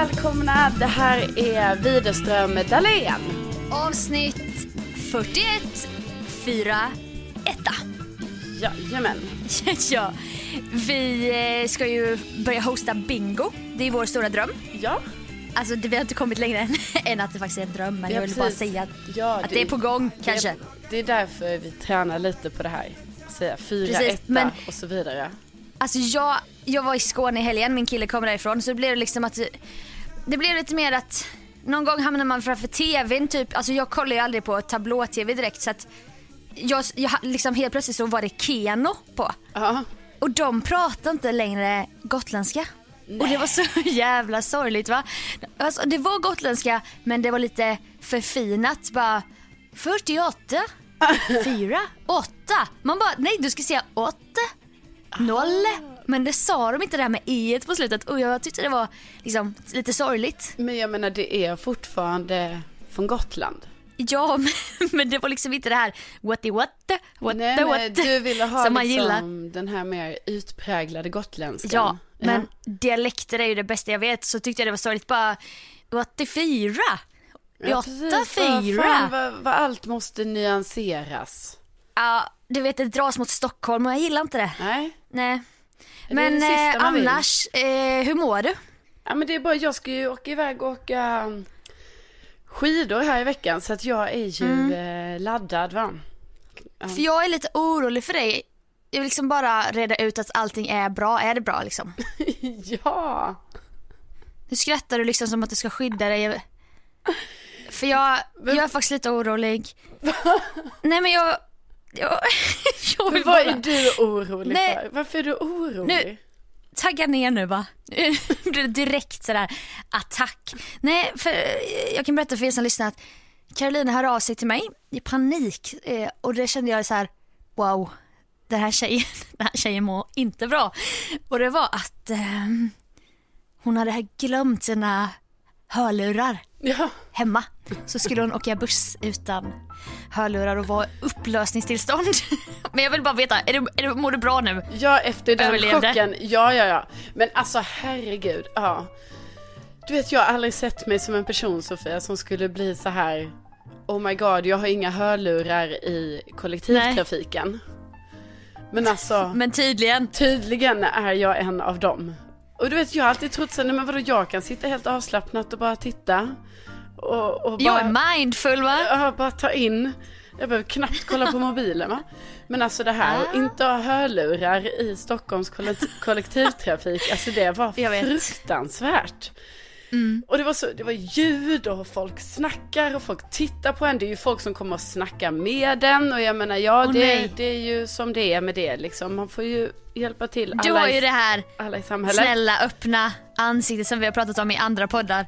Välkomna. Det här är Widerström Dahlén. Avsnitt 41, 4, 1. Jajamän. ja, vi eh, ska ju börja hosta bingo. Det är vår stora dröm. Ja, Alltså det, vi har inte kommit längre än, än att det faktiskt är en dröm. Men Ja, jag vill bara precis. säga att, ja att det är på gång kanske. Det, det är därför vi tränar lite på det här. Säga fyra, Precis, etta men- och så vidare. Alltså jag, jag var i Skåne i helgen, min kille kom därifrån. Så det blev liksom att det blev lite mer att någon gång hamnar man framför tvn typ. Alltså jag kollar ju aldrig på tablå-tv direkt så att jag, jag liksom helt plötsligt så var det Keno på. Ja, Och de pratar inte längre gotländska. Och det var så jävla sorgligt va. Alltså, det var gotländska men det var lite förfinat. Bara 48, 4, 8. Man bara nej du ska säga 8, 0. Men det sa de inte det här med e på slutet och jag tyckte det var liksom lite sorgligt. men jag menar det är fortfarande från Gotland. Ja men, men det var liksom inte det här what the what what nej, the nej, what du ville ha som man liksom gillar. den här mer utpräglade gotländskan. Ja, men dialekter är ju det bästa jag vet så tyckte jag det var sorgligt bara 84, Ja, precis. Vad 84. fan, vad, vad allt måste nyanseras. Ja, du vet det dras mot Stockholm och jag gillar inte det. Nej, Nej. Men det eh, annars, eh, hur mår du? Ja men det är bara, jag ska ju åka iväg och åka um, skidor här i veckan så att jag är ju Mm. eh, laddad va. För jag är lite orolig för dig. Jag vill liksom bara reda ut att allting är bra. Är det bra liksom? ja. Nu skrattar du liksom som att du ska skydda dig. För jag, jag är faktiskt lite orolig. Nej men jag... Jag, jag Men vill vad bara... är du orolig Nej. för? Varför är du orolig? Nu- tagga ner nu va. Det blir direkt sådär attack. Nej, för jag kan berätta för er som lyssnar att Carolina hör av sig till mig i panik eh, och det kände jag så här: wow, den här tjejen, den här tjejen mår inte bra. Och det var att eh, hon hade glömt sina hörlurar Ja. hemma. Så skulle hon åka buss utan hörlurar och vara upplösningstillstånd. Men jag vill bara veta, är du, är du, mår du bra nu? ja, efter den Överlevde. chocken. Ja, ja, ja. Men alltså herregud. Ja. Du vet, jag har aldrig sett mig som en person Sofia som skulle bli så här. Oh my god, jag har inga hörlurar i kollektivtrafiken. Men alltså. Men tydligen. Tydligen är jag en av dem. Och du vet, jag har alltid trott så, nej men vadå, jag kan sitta helt avslappnat och bara titta. Och, och Jag bara, är mindful va? ja, bara ta in. Jag behöver knappt kolla på mobilen va. Men alltså det här, att inte ha hörlurar i Stockholms kollekt- kollektivtrafik, alltså det var Jag vet. Mm. Och det var, så, det var ljud och folk snackar och folk tittar på en. Det är ju folk som kommer och snackar med en och jag menar ja Åh, det, det är ju som det är med det liksom. Man får ju hjälpa till Du alla, har i, ju det här snälla öppna ansiktet som vi har pratat om i andra poddar.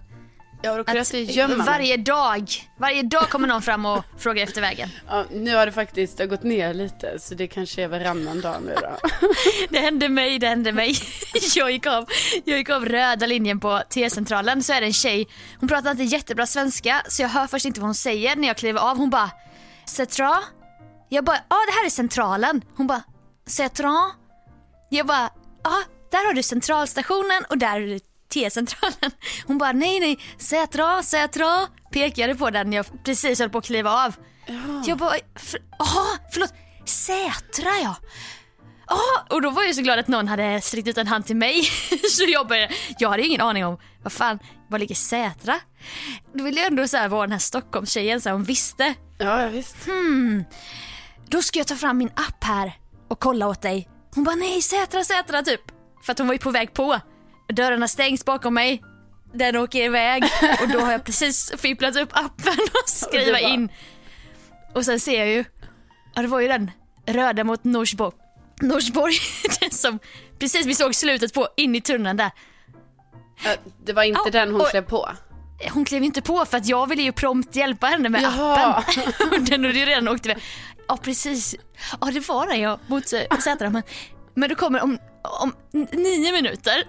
Ja, jag Att inte gömma mig. varje dag, varje dag kommer någon fram och frågar efter vägen. Ja, nu har det faktiskt det har gått ner lite så det kanske är varannan dag nu då. Det hände mig, det hände mig. Jag gick av, jag gick av röda linjen på T-centralen så är det en tjej, hon pratar inte jättebra svenska så jag hör först inte vad hon säger när jag kliver av. Hon bara Cetra? Jag bara, ja det här är centralen. Hon bara Cetra? Jag bara, ja där har du centralstationen och där har du T-centralen. Hon bara, nej nej, Sätra, Sätra. Pekade på den när jag precis höll på att kliva av. Jag bara, för, aha, förlåt, Sätra ja. Ja, och då var jag så glad att någon hade sträckt ut en hand till mig. så jag började, jag hade ingen aning om, vad fan, var ligger Sätra? Då ville jag ändå så här vara den här Stockholmstjejen så här, hon visste. Ja, ja visst. Då ska jag ta fram min app här och kolla åt dig. Hon bara nej Sätra, Sätra typ. För att hon var ju på väg på. Dörrarna stängs bakom mig. Den åker iväg och då har jag precis fipplat upp appen och skriva bara- in. Och sen ser jag ju, ja det var ju den röda mot Norsborg. Norsborg, den som precis vi såg slutet på in i tunneln där. Det var inte Ja, den hon och- klev på. Hon klev inte på för att jag ville ju prompt hjälpa henne med Jaha. appen. Och den hade ju redan åkt iväg. Ja precis, ja det var den ja mot äh, Sätra. Men, men då kommer om, om nio minuter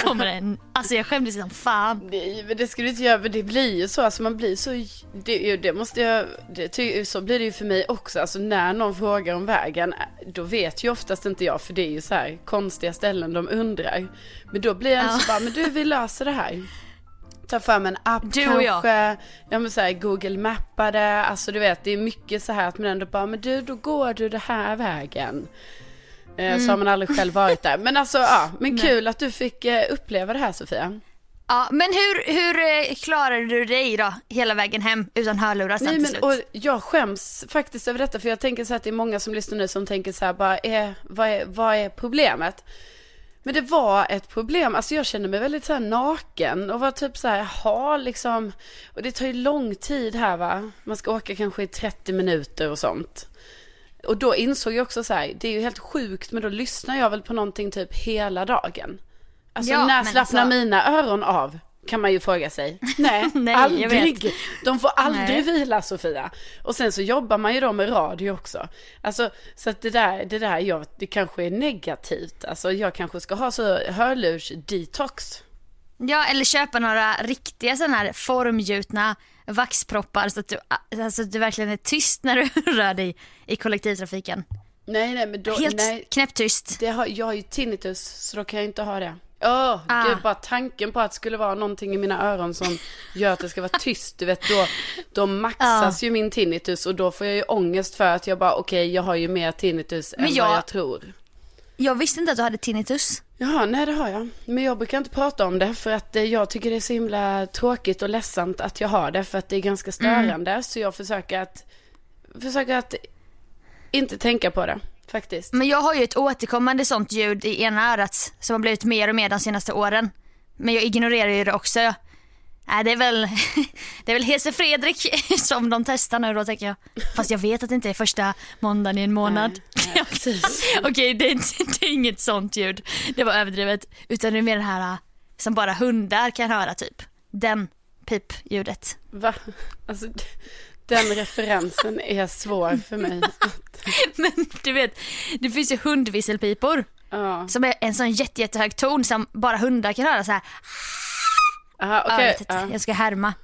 kommer den. Alltså jag skämdes som fan. Nej, men det ska du inte göra, men det blir ju så, alltså man blir så, det, det måste jag, det, så blir det ju för mig också, alltså när någon frågar om vägen, då vet ju oftast inte jag, för det är ju så här konstiga ställen de undrar. Men då blir jag Ja. så bara, men du vi löser det här. Ta fram en app Du och jag. kanske, ja men så här Google mappade, alltså du vet det är mycket så här att man ändå bara, men du då går du den här vägen. Eh, Så har man aldrig själv varit där. Men alltså ja, men kul att du fick eh, uppleva det här Sofia. Ja, men hur, hur eh, klarade du dig då hela vägen hem utan hörlurar sen Nej till men slut? och jag skäms faktiskt över detta för jag tänker så här att det är många som lyssnar nu som tänker så här bara är, vad, är, vad är problemet? Men det var ett problem, alltså jag kände mig väldigt så här naken och var typ så här, jaha liksom, och det tar ju lång tid här va, man ska åka kanske i 30 minuter och sånt. Och då insåg jag också så här, det är ju helt sjukt men då lyssnar jag väl på någonting typ hela dagen. Alltså Ja, när slappnar alltså- mina öron av? Kan man ju fråga sig. Nej, Nej, aldrig. De får aldrig Nej. vila Sofia. Och sen så jobbar man ju då med radio också. Alltså så att det där, det där, jag, det kanske är negativt. Alltså jag kanske ska ha så hörlurs-detox. Ja, eller köpa några riktiga sådana här formgjutna vaxproppar så att, du, alltså, att du verkligen är tyst när du rör dig i kollektivtrafiken. Nej, nej, men då, Helt nej. knäpptyst. Det har, jag har ju tinnitus så då kan jag inte ha det. Åh, Ah. gud, bara tanken på att det skulle vara någonting i mina öron som gör att det ska vara tyst, du vet, då, då maxas ju min tinnitus och då får jag ju ångest för att jag bara, okej, jag har ju mer tinnitus Men än jag- vad jag tror. Jag visste inte att du hade tinnitus. Jaha, nej det har jag. Men jag brukar inte prata om det för att eh, jag tycker det är så himla tråkigt och ledsamt att jag har det för att det är ganska störande. Så jag försöker att, försöker att inte tänka på det faktiskt. Men jag har ju ett återkommande sånt ljud i ena örat som har blivit mer och mer de senaste åren. Men jag ignorerar ju det också. Nej, det är väl, det är väl Hese Fredrik som de testar nu då tänker jag. Fast jag vet att det inte är första måndagen i en månad. Nej, precis. Okej, det, är inte- det är inget sånt ljud. Det var överdrivet. Utan det är mer det här äh, som bara hundar kan höra typ. Den pipljudet. Va? Alltså, den referensen är svår för mig. Men du vet, det finns ju hundvisselpipor. Ja, Som är en sån jätte, jättehög ton som bara hundar kan höra så här. Aha, Ja, jag inte, ja. jag ska härma.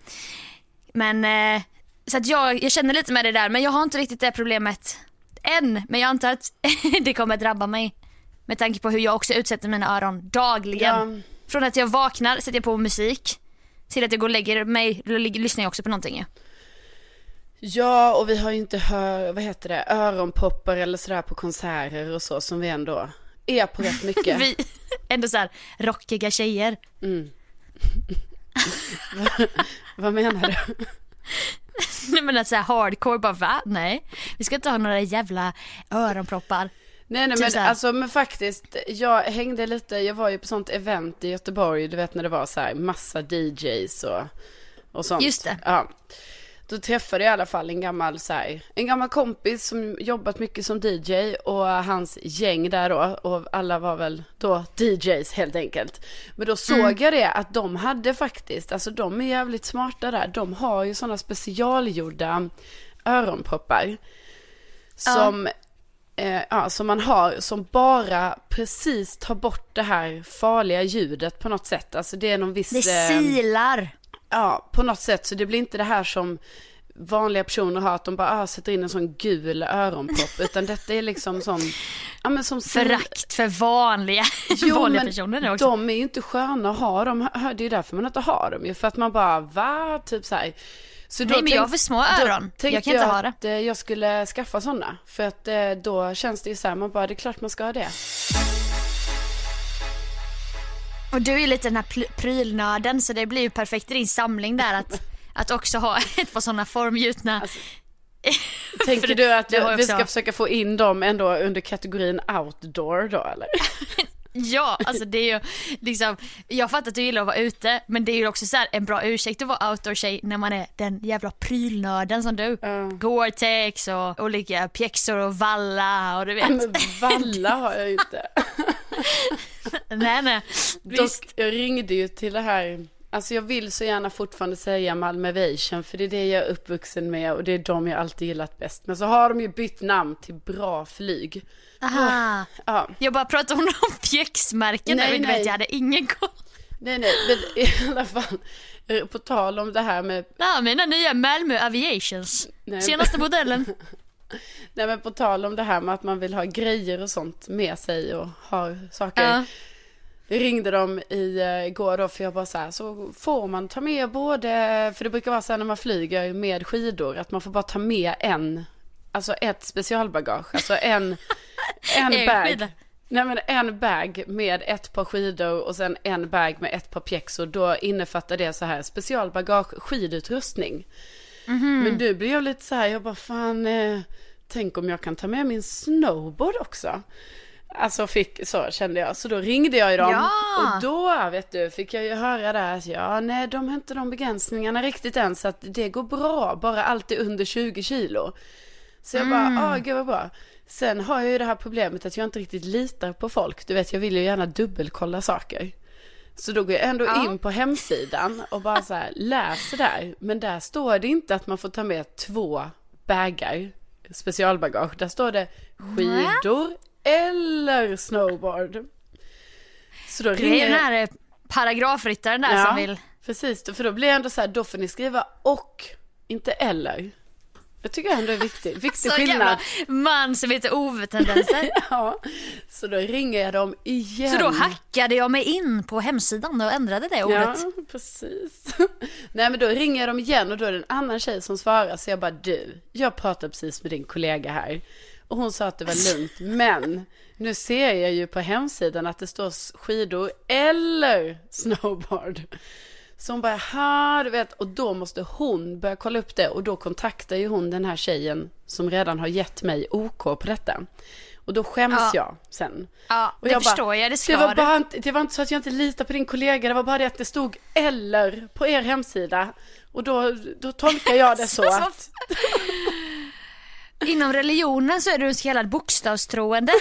Men, eh, så att jag, jag känner lite med det där men jag har inte riktigt det problemet än. Men jag antar att det kommer drabba mig. Med tanke på hur jag också utsätter mina öron dagligen. Ja. Från att jag vaknar sätter jag på musik. Till att jag går och lägger mig, då lyssnar jag också på någonting ju. Ja, och vi har ju inte hör, vad heter det, öronpoppar eller sådär på konserter och så som vi ändå är på rätt mycket. Vi, ändå så här rockiga tjejer. Vad menar du? Nej men att här hardcore, bara va? Nej. Vi ska inte ha några jävla öronproppar. Nej nej Typ men alltså men faktiskt, jag hängde lite, jag var ju på sånt event i Göteborg, du vet när det var så här massa DJs och, och sånt. Just det. Ja. Då träffade jag i alla fall en gammal, så här, en gammal kompis som jobbat mycket som DJ och hans gäng där då. Och alla var väl då DJs helt enkelt. Men då såg Mm. jag det att de hade faktiskt, alltså de är jävligt smarta där. De har ju sådana specialgjorda öronproppar. Som, eh, ja, som man har, som bara precis tar bort det här farliga ljudet på något sätt. Alltså det är någon viss... Det eh, silar. Ja, på något sätt. Så det blir inte det här som vanliga personer har, att de bara ah, sätter in en sån gul öronpropp. utan detta är liksom sån, ja men som Förakt för vanliga, Jo, vanliga men personer också. de är ju inte sköna att ha dem. Det är ju därför man inte har dem ju. För att man bara, va? Typ så här. Så Nej, men jag har för små öron. Jag kan inte ha det. att eh, jag skulle skaffa sådana. För att eh, då känns det ju så här, man bara, det är klart man ska ha det. Och du är lite den här prylnörden så det blir ju perfekt i din samling där att, att också ha ett par sådana formgjutna. Alltså, Tänker du att jag vi ska också. försöka få in dem ändå under kategorin outdoor då eller? Ja, alltså det är ju liksom, jag fattar att du gillar att vara ute men det är ju också så här en bra ursäkt att vara outdoor-tjej när man är den jävla prylnörden som du. Gore-Tex och olika pjäxor och valla och du vet. Men valla har jag ju inte. nej nej, Dock, visst. jag ringde ju till det här, alltså jag vill så gärna fortfarande säga Malmövation för det är det jag är uppvuxen med och det är de jag alltid gillat bäst. Men så har de ju bytt namn till Bra Flyg. Aha. Ja, Jag bara pratar om de pjäxmärken Nej, där, nej. vet jag hade ingen koll. nej nej, men i alla fall, på tal om det här med, Ja, mina nya Malmö Aviations. Nej, Senaste modellen. nej men på tal om det här med att man vill ha grejer och sånt med sig och ha saker. Ja. Jag ringde dem i, eh, igår då för jag bara så här, så får man ta med både, för det brukar vara så här när man flyger med skidor, att man får bara ta med en, alltså ett specialbagage, alltså en, en bag. Nej men en bag med ett par skidor och sen en bag med ett par pjäxor, då innefattar det så här specialbagage, skidutrustning. Mhm. Men blir jag lite så här, jag bara fan, eh, tänk om jag kan ta med min snowboard också. Alltså fick, så kände jag. Så då ringde jag ju dem. Ja. Och då, vet du, fick jag ju höra där att ja, nej, de har inte de begränsningarna riktigt än. Så att det går bra, bara allt är under 20 kilo. Så jag bara, ah, gud vad bra. Sen har jag ju det här problemet att jag inte riktigt litar på folk. Du vet, jag vill ju gärna dubbelkolla saker. Så då går jag ändå Ja. in på hemsidan och bara så här läser där. Men där står det inte att man får ta med två bagar specialbagage. Där står det skidor eller snowboard. Så då Det är ringer den här eh, paragrafryttaren där Ja. som vill... Precis, för då blir jag ändå så här, då får ni skriva och, inte eller. Jag tycker ändå är viktigt, viktig Så skillnad. man som heter Ove-tendenser. Ja, så då ringer jag dem igen. Så då hackade jag mig in på hemsidan och ändrade det ordet. Ja, precis. Nej men då ringer jag dem igen och då är det en annan tjej som svarar så jag bara du, jag pratade precis med din kollega här och hon sa att det var lugnt men nu ser jag ju på hemsidan att det står skidor eller snowboard. Så hon bara, ha du vet, och då måste hon börja kolla upp det och då kontaktar ju hon den här tjejen som redan har gett mig OK på detta. Och då skäms Ja. jag sen. Ja, Och det jag förstår jag, det ska det var, bara inte, det var inte så att jag inte litar på din kollega, det var bara det att det stod eller på er hemsida. Och då, då tolkar jag det så att, Inom religionen så är du en så kallad bokstavstroende.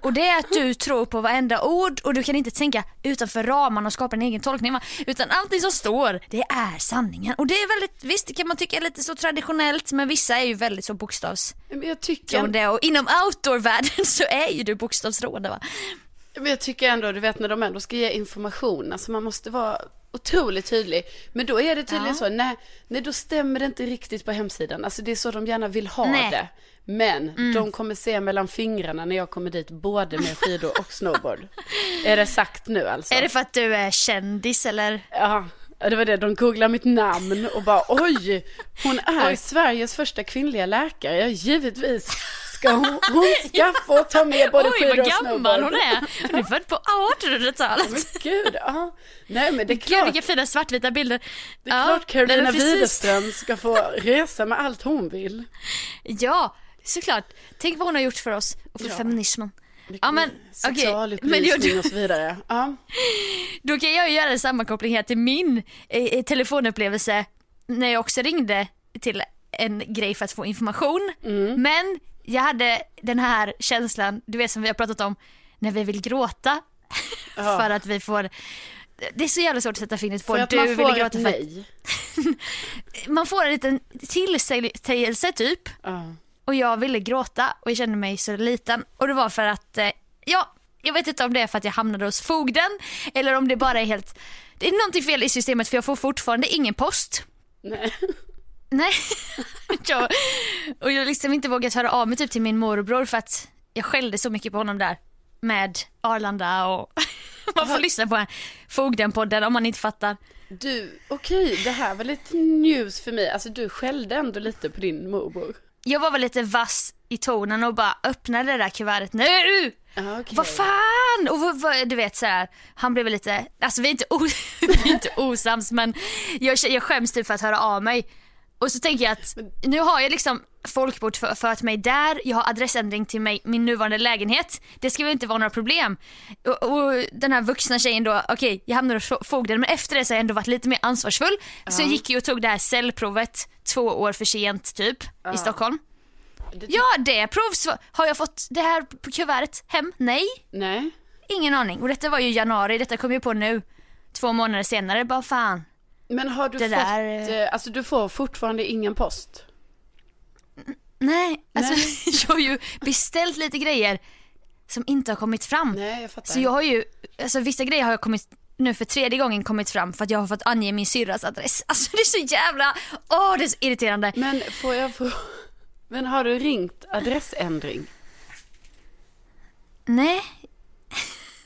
Och det är att du tror på varenda ord och du kan inte tänka utanför ramarna och skapa en egen tolkning. Va? Utan allting som står, det är sanningen. Och det är väldigt, visst det kan man tycka är lite så traditionellt men vissa är ju väldigt så bokstavstroende. men jag tycker, Och inom outdoor-världen så är ju du bokstavstroende va. men jag tycker ändå, du vet när de ändå ska ge information, alltså man måste vara otroligt tydlig. Men då är det tydligen Ja. så, nej, nej då stämmer det inte riktigt på hemsidan. Alltså det är så de gärna vill ha Nej. det. Men de kommer se mellan fingrarna när jag kommer dit både med skidor och snowboard. är det sagt nu alltså? Är det för att du är kändis eller? Ja, det var det. De googlade mitt namn och bara oj, hon är Sveriges första kvinnliga läkare. Ja, givetvis ska hon, hon ska få ta med både Oj skidor vad och gammal snowboard. hon är. Hon är född på 1800-talet. Men gud, ja. Nej men det är Gud klart, vilka fina svartvita bilder. det är klart Carolina. Widerström ska få resa med allt hon vill. Ja, såklart. Tänk vad hon har gjort för oss och för Ja. feminismen. Ja men jag, och så vidare. Ja. då kan jag göra en sammankoppling här till min eh, telefonupplevelse när jag också ringde till en grej för att få information. Mm. Men jag hade den här känslan, du vet som vi har pratat om, när vi vill gråta. för att vi får, det är så jävla svårt att sätta fingret på. För att du man får ett gråta för att nej. man får en liten tillsägelse typ. Ja. Och jag ville gråta och jag kände mig så liten. Och det var för att, eh, ja, jag vet inte om det är för att jag hamnade hos fogden eller om det bara är helt, det är någonting fel i systemet för jag får fortfarande ingen post. Nej. Nej. jag, och jag har liksom inte vågat höra av mig typ till min morbror för att jag skällde så mycket på honom där med Arlanda och man får lyssna på Fogden-podden om man inte fattar. Du, okej, det här var lite news för mig. Alltså du skällde ändå lite på din morbror. Jag var väl lite vass i tonen och bara öppnade det där kuvertet nu! Okej. Vad fan! Och vad, vad, du vet så här, han blev lite, alltså vi är inte, o, vi är inte osams men jag, jag skäms typ för att höra av mig. Och så tänker jag att nu har jag liksom för mig där, jag har adressändring till mig, min nuvarande lägenhet. Det ska väl inte vara några problem. Och, och den här vuxna tjejen då, okej jag hamnade hos fogden men efter det så har jag ändå varit lite mer ansvarsfull. Så jag gick ju och tog det här cellprovet två år för sent typ i Stockholm. Ja det provsvar, har jag fått det här på kuvertet hem? Nej. Nej. Ingen aning. Och detta var ju januari, detta kom ju på nu. Två månader senare, bara fan. Men har du Det fått, där- eh, alltså du får fortfarande ingen post? Nej, alltså jag har ju beställt lite grejer som inte har kommit fram. Nej, jag fattar. Så jag har ju, alltså vissa grejer har jag kommit nu för tredje gången kommit fram för att jag har fått ange min syrras adress. Alltså det är så jävla, åh det är så irriterande. Men får jag få... Men har du ringt adressändring? Nej,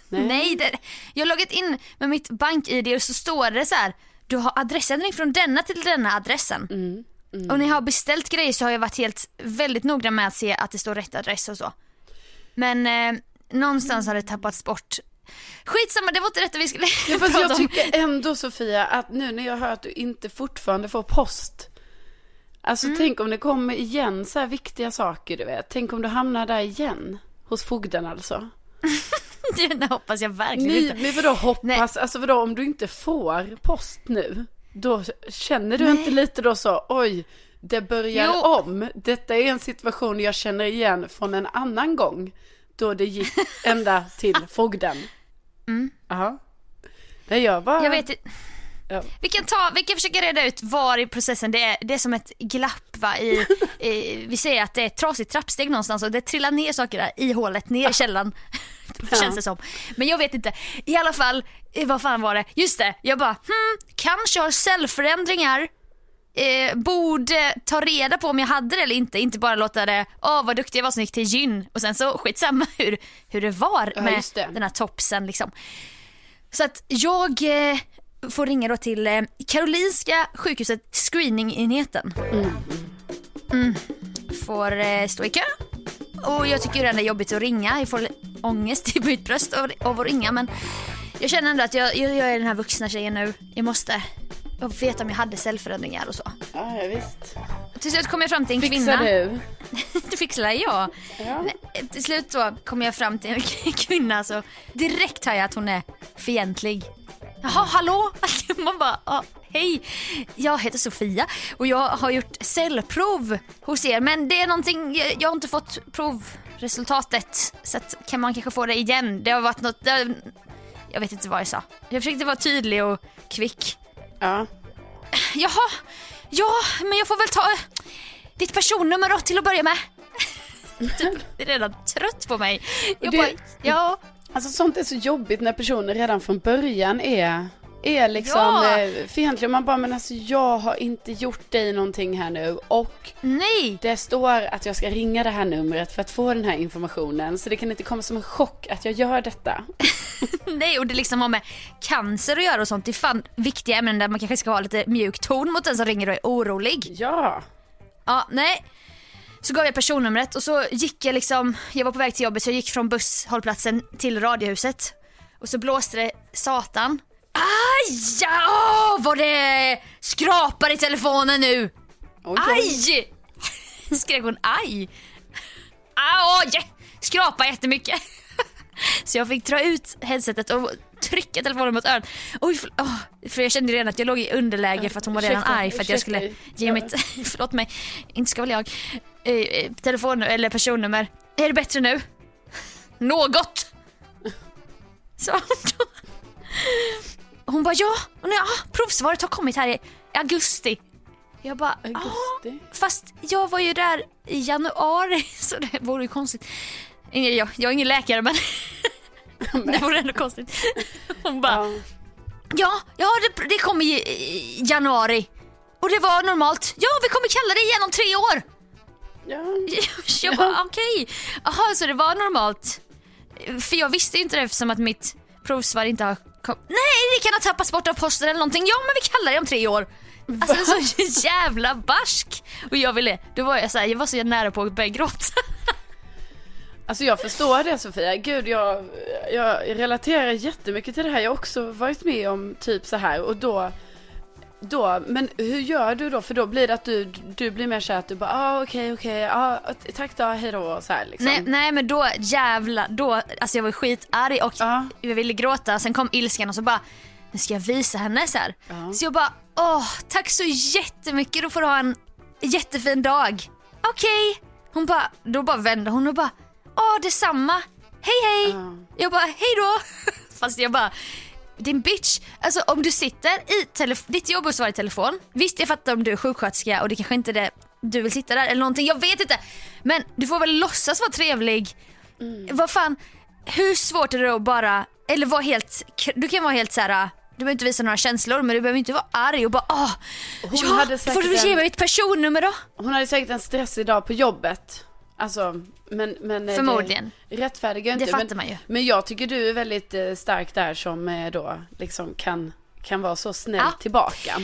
Nej. nej. det, jag har loggat in med mitt bank-id och så står det så här. Du har adressändring från denna till denna adressen. Och när jag har beställt grejer så har jag varit helt väldigt noggrann med att se att det står rätt adress och så. Men eh, någonstans har det tappats bort. Skitsamma, det var inte detta vi skulle Ja, prata jag om. tycker ändå Sofia att nu när jag hör att du inte fortfarande får post. Alltså Mm. tänk om det kommer igen så här viktiga saker du vet. Tänk om du hamnar där igen. Hos fogden alltså. Det hoppas jag verkligen Ni, inte. men vadå hoppas, alltså vadå om du inte får post nu. Då känner du inte lite då så, oj, det börjar Jo. om. Detta är en situation jag känner igen från en annan gång. Då det gick ända till fogden. Jaha. Nej, jag bara... Mm. Jag vet inte. Ja. Vi kan, ta, vi kan försöka reda ut var i processen det är, det är som ett glapp va, i, i, vi säger att det är ett trasigt trappsteg någonstans och det trillar ner saker där i hålet ner i källaren. Känns det som. Men jag vet inte. I alla fall, eh, vad fan var det? Just det, jag bara hmm, kanske har cellförändringar. Eh, borde ta reda på om jag hade det eller inte, inte bara låta det, åh vad duktig jag var som gick till gyn och sen så skitsamma hur, hur det var Ja, med det. den här topsen liksom. Så att jag eh, får ringa då till eh, Karolinska sjukhuset screeningenheten. Mm. Får eh, stå i kö. Och jag tycker redan det är jobbigt att ringa. Jag får ångest i mitt bröst av, att ringa men jag känner ändå att jag, jag, jag är den här vuxna tjejen nu. Jag måste jag vet om jag hade cellförändringar och så. Ja, ja, visst. Till slut kom jag fram till en Fixar kvinna. du? det fixar jag. Ja. Till slut då kom jag fram till en kvinna så direkt hör jag att hon är fientlig. Jaha, hallå? Man bara, ah, hej, jag heter Sofia och jag har gjort cellprov hos er men det är någonting, jag, har inte fått provresultatet så att, kan man kanske få det igen? Det har varit något, det, jag vet inte vad jag sa. Jag försökte vara tydlig och kvick. Ja. Jaha, ja men jag får väl ta ditt personnummer då till att börja med. typ, är redan trött på mig. Jag bara, ja, Alltså sånt är så jobbigt när personer redan från början är, är liksom Ja. eh, fientliga. Man bara, men alltså jag har inte gjort dig någonting här nu. Och nej. det står att jag ska ringa det här numret för att få den här informationen. Så det kan inte komma som en chock att jag gör detta. Nej och det liksom har med cancer att göra och sånt. Det är fan viktiga ämnen där man kanske ska ha lite mjuk ton mot den som ringer och är orolig. Ja. Ja, nej. Så gav jag personnumret och så gick jag liksom, jag var på väg till jobbet så jag gick från busshållplatsen till radiohuset. Och så blåste det satan. Aj! Ja, vad det skrapar i telefonen nu. Oj. Aj! Skrek hon aj? Aj! Skrapa jättemycket. Så jag fick dra ut headsetet och trycka telefonen mot örat. Oj, för, åh, för jag kände redan att jag låg i underläge för att hon var redan Ursäkta, arg för att jag skulle ge mitt, förlåt mig, inte ska väl jag, eh, eh, telefon eller personnummer. Är det bättre nu? Något! Så hon bara ja, och nu, ah, provsvaret har kommit här i augusti. Jag bara ja, Augusti. fast jag var ju där i januari så det vore ju konstigt. Jag, jag är ingen läkare men det vore ändå konstigt. Hon bara Ja. ja, ja det, det kom i, i januari och det var normalt. Ja, vi kommer kalla det igen om tre år. Ja. Jag bara okej, jaha så det var normalt. För jag visste ju inte det eftersom att mitt provsvar inte har kom... Nej det kan ha tappats bort av posten eller någonting. Ja men vi kallar det om tre år. Alltså så jävla barsk. Och jag ville, då var jag så här, jag var så nära på att börja gråta. Alltså jag förstår det Sofia. Gud jag, jag relaterar jättemycket till det här. Jag har också varit med om typ så här och då då, men hur gör du då? För då blir det att du, du blir mer såhär att du bara, ah, okej, okej, ah, tack då, hej då, så här liksom. Nej, nej men då jävla, då, alltså jag var skitarg och Ja. jag ville gråta. Sen kom ilskan och så bara, nu ska jag visa henne så här. Ja. Så jag bara, åh tack så jättemycket, då får du ha en jättefin dag. Okej. Hon bara, då bara vände hon och bara, åh detsamma. Hej hej. Ja. Jag bara, hej då. Fast jag bara, din bitch. Alltså om du sitter i telefon, ditt jobb är att svara i telefon. Visst jag fattar om du är sjuksköterska och det kanske inte är det du vill sitta där eller någonting, jag vet inte. Men du får väl låtsas vara trevlig. Vad fan, hur svårt är det att bara, eller vara helt, du kan vara helt så här. Du behöver inte visa några känslor men du behöver inte vara arg och bara åh, Hon ja, hade får du ge mig ett personnummer då. Hon hade säkert en stressig dag på jobbet. Alltså, men, men eh, Förmodligen. Det rättfärdigar inte. Det fattar men, man ju. Men jag tycker du är väldigt eh, stark där som eh, då liksom kan, kan vara så snäll Ja. tillbaka.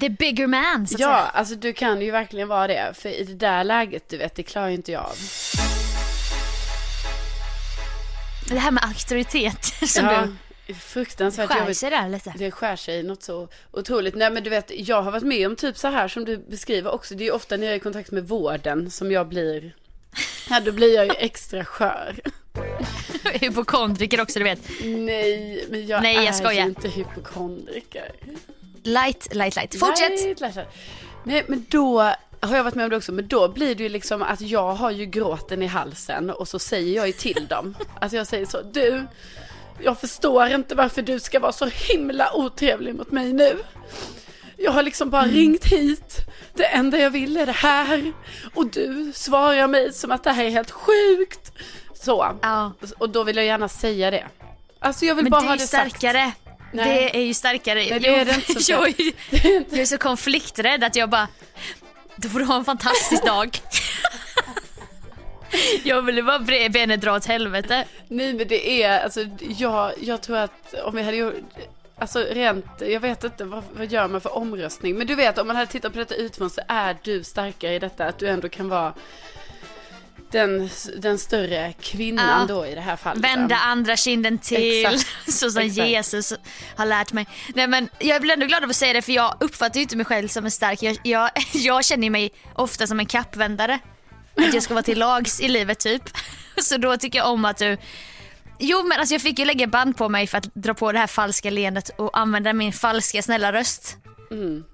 The bigger man så att Ja, säga. alltså du kan ju verkligen vara det. För i det där läget, du vet, det klarar ju inte jag av. Det här med auktoritet som ja, du fruktansvärt skär jobbigt. sig där lite. Det skär sig något så otroligt. Nej men du vet, jag har varit med om typ så här som du beskriver också. Det är ofta när jag är i kontakt med vården som jag blir, ja då blir jag ju extra skör. Hypokondriker också du vet. Nej, men jag Nej, jag är skojar. ju inte hypokondriker. Light, light, light. Fortsätt. Nej, Lasse. Nej, men då har jag varit med om det också. Men då blir det ju liksom att jag har ju gråten i halsen och så säger jag ju till dem. Alltså jag säger så, du, jag förstår inte varför du ska vara så himla otrevlig mot mig nu. Jag har liksom bara Mm. ringt hit. Det enda jag vill är det här. Och du svarar mig som att det här är helt sjukt. Så. Ja. Och då vill jag gärna säga det. Alltså jag vill Men bara det är ha ju det sagt. starkare. Nej. Det är ju starkare. Nej, det är det inte så jag, är- jag är så konflikträdd att jag bara, då får du ha en fantastisk dag. jag ville bara benet dra åt helvete. Nej men det är, alltså jag, jag tror att om vi hade gjort, alltså rent, jag vet inte vad, vad gör man för omröstning. Men du vet om man hade tittat på detta utifrån så är du starkare i detta, att du ändå kan vara den, den större kvinnan Ja. då i det här fallet. Vända andra kinden till, Exakt. så som Exakt. Jesus har lärt mig. Nej men jag blir ändå glad över att säga det för jag uppfattar ju inte mig själv som en stark, jag, jag, jag känner mig ofta som en kappvändare. Att jag ska vara till lags i livet typ. Så då tycker jag om att du Jo men alltså jag fick ju lägga band på mig för att dra på det här falska leendet och använda min falska snälla röst. Mm.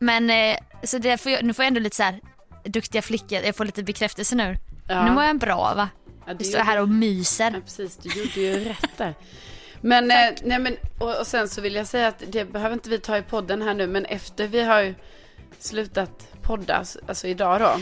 Men eh, så det får jag, nu får jag ändå lite så här duktiga flickor, jag får lite bekräftelse nu. Ja. Nu mår jag bra va? Ja, Jag står här och myser. Ja, precis, du gjorde ju rätt där. Men, eh, nej men, och, och sen så vill jag säga att det behöver inte vi ta i podden här nu, men efter vi har slutat podda, alltså idag då.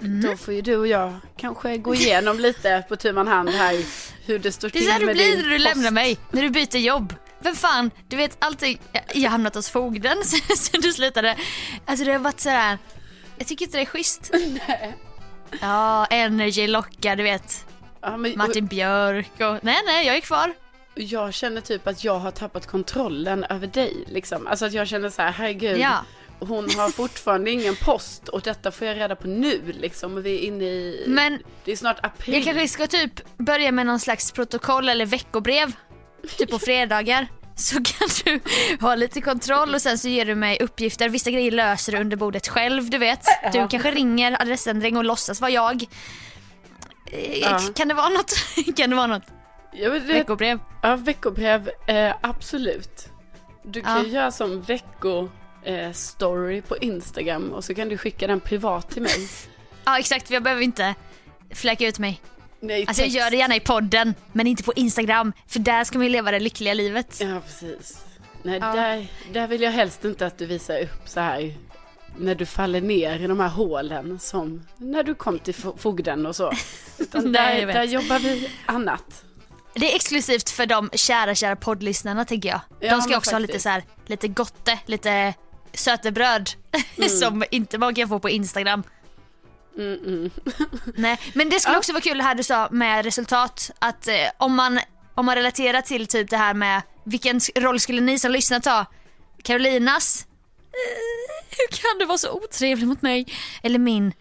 Mm. Då får ju du och jag kanske gå igenom lite på tu man hand här hur det står Det är till så det med blir din när du post. lämnar mig, när du byter jobb. Vem fan, du vet alltid, jag, har hamnat hos fogden sen, sen du slutade. Alltså det har varit så här. jag tycker inte det är schysst. Ja, energy lockar, du vet. Ja, men, Martin Björk och, nej nej jag är kvar. och jag känner typ att jag har tappat kontrollen över dig liksom. Alltså att jag känner så här, herregud. Ja. Hon har fortfarande ingen post och detta får jag reda på nu liksom. Vi är inne i, Men det är snart april. jag kanske ska typ börja med någon slags protokoll eller veckobrev. Typ på fredagar. Så kan du ha lite kontroll och sen så ger du mig uppgifter. Vissa grejer löser du under bordet själv, du vet. Du kanske ringer adressändring och låtsas vara jag. Eh, Ja. Kan det vara något? kan det vara något? Ja, men det, Veckobrev. ja veckobrev, eh, absolut. Du kan Ja. ju göra som vecko eh, story på Instagram och så kan du skicka den privat till mig. Ja exakt, för jag behöver inte fläcka ut mig. Nej, Alltså jag text. gör det gärna i podden, men inte på Instagram. För där ska man ju leva det lyckliga livet. Ja, precis. Nej, Ja. där, där vill jag helst inte att du visar upp så här när du faller ner i de här hålen som när du kom till fo- fogden och så. Utan Nej, där, jag där jobbar vi annat. Det är exklusivt för de kära, kära poddlyssnarna tänker jag. Ja, de ska också ha lite faktiskt. så här, lite gotte, lite sötebröd Mm. som inte man kan få på Instagram. Mm-mm. Nej, men det skulle också vara kul det här du sa med resultat. Att eh, om, man, om man relaterar till typ det här med vilken roll skulle ni som lyssnar ta? Carolinas? Eh, hur kan du vara så otrevlig mot mig? Eller min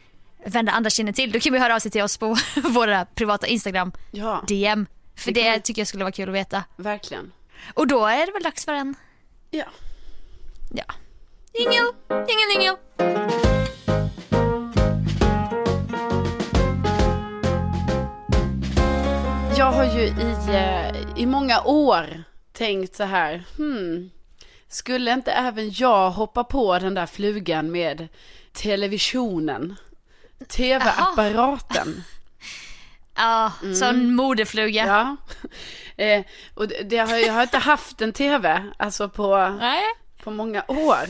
vända andra kinden till. Då kan vi höra av sig till oss på våra privata Instagram Ja, DM. För Det det tycker jag skulle vara kul att veta. verkligen. Och då är det väl dags för en, Ja. ja, jingel, jingel, jingel. Jag har ju i, eh, i många år tänkt så här, hmm, skulle inte även jag hoppa på den där flugan med televisionen? Tv-apparaten. Ja, sån modefluga. Mm. Ja. Eh, och det, det har, jag har inte haft en tv, alltså på, Nej. på många år.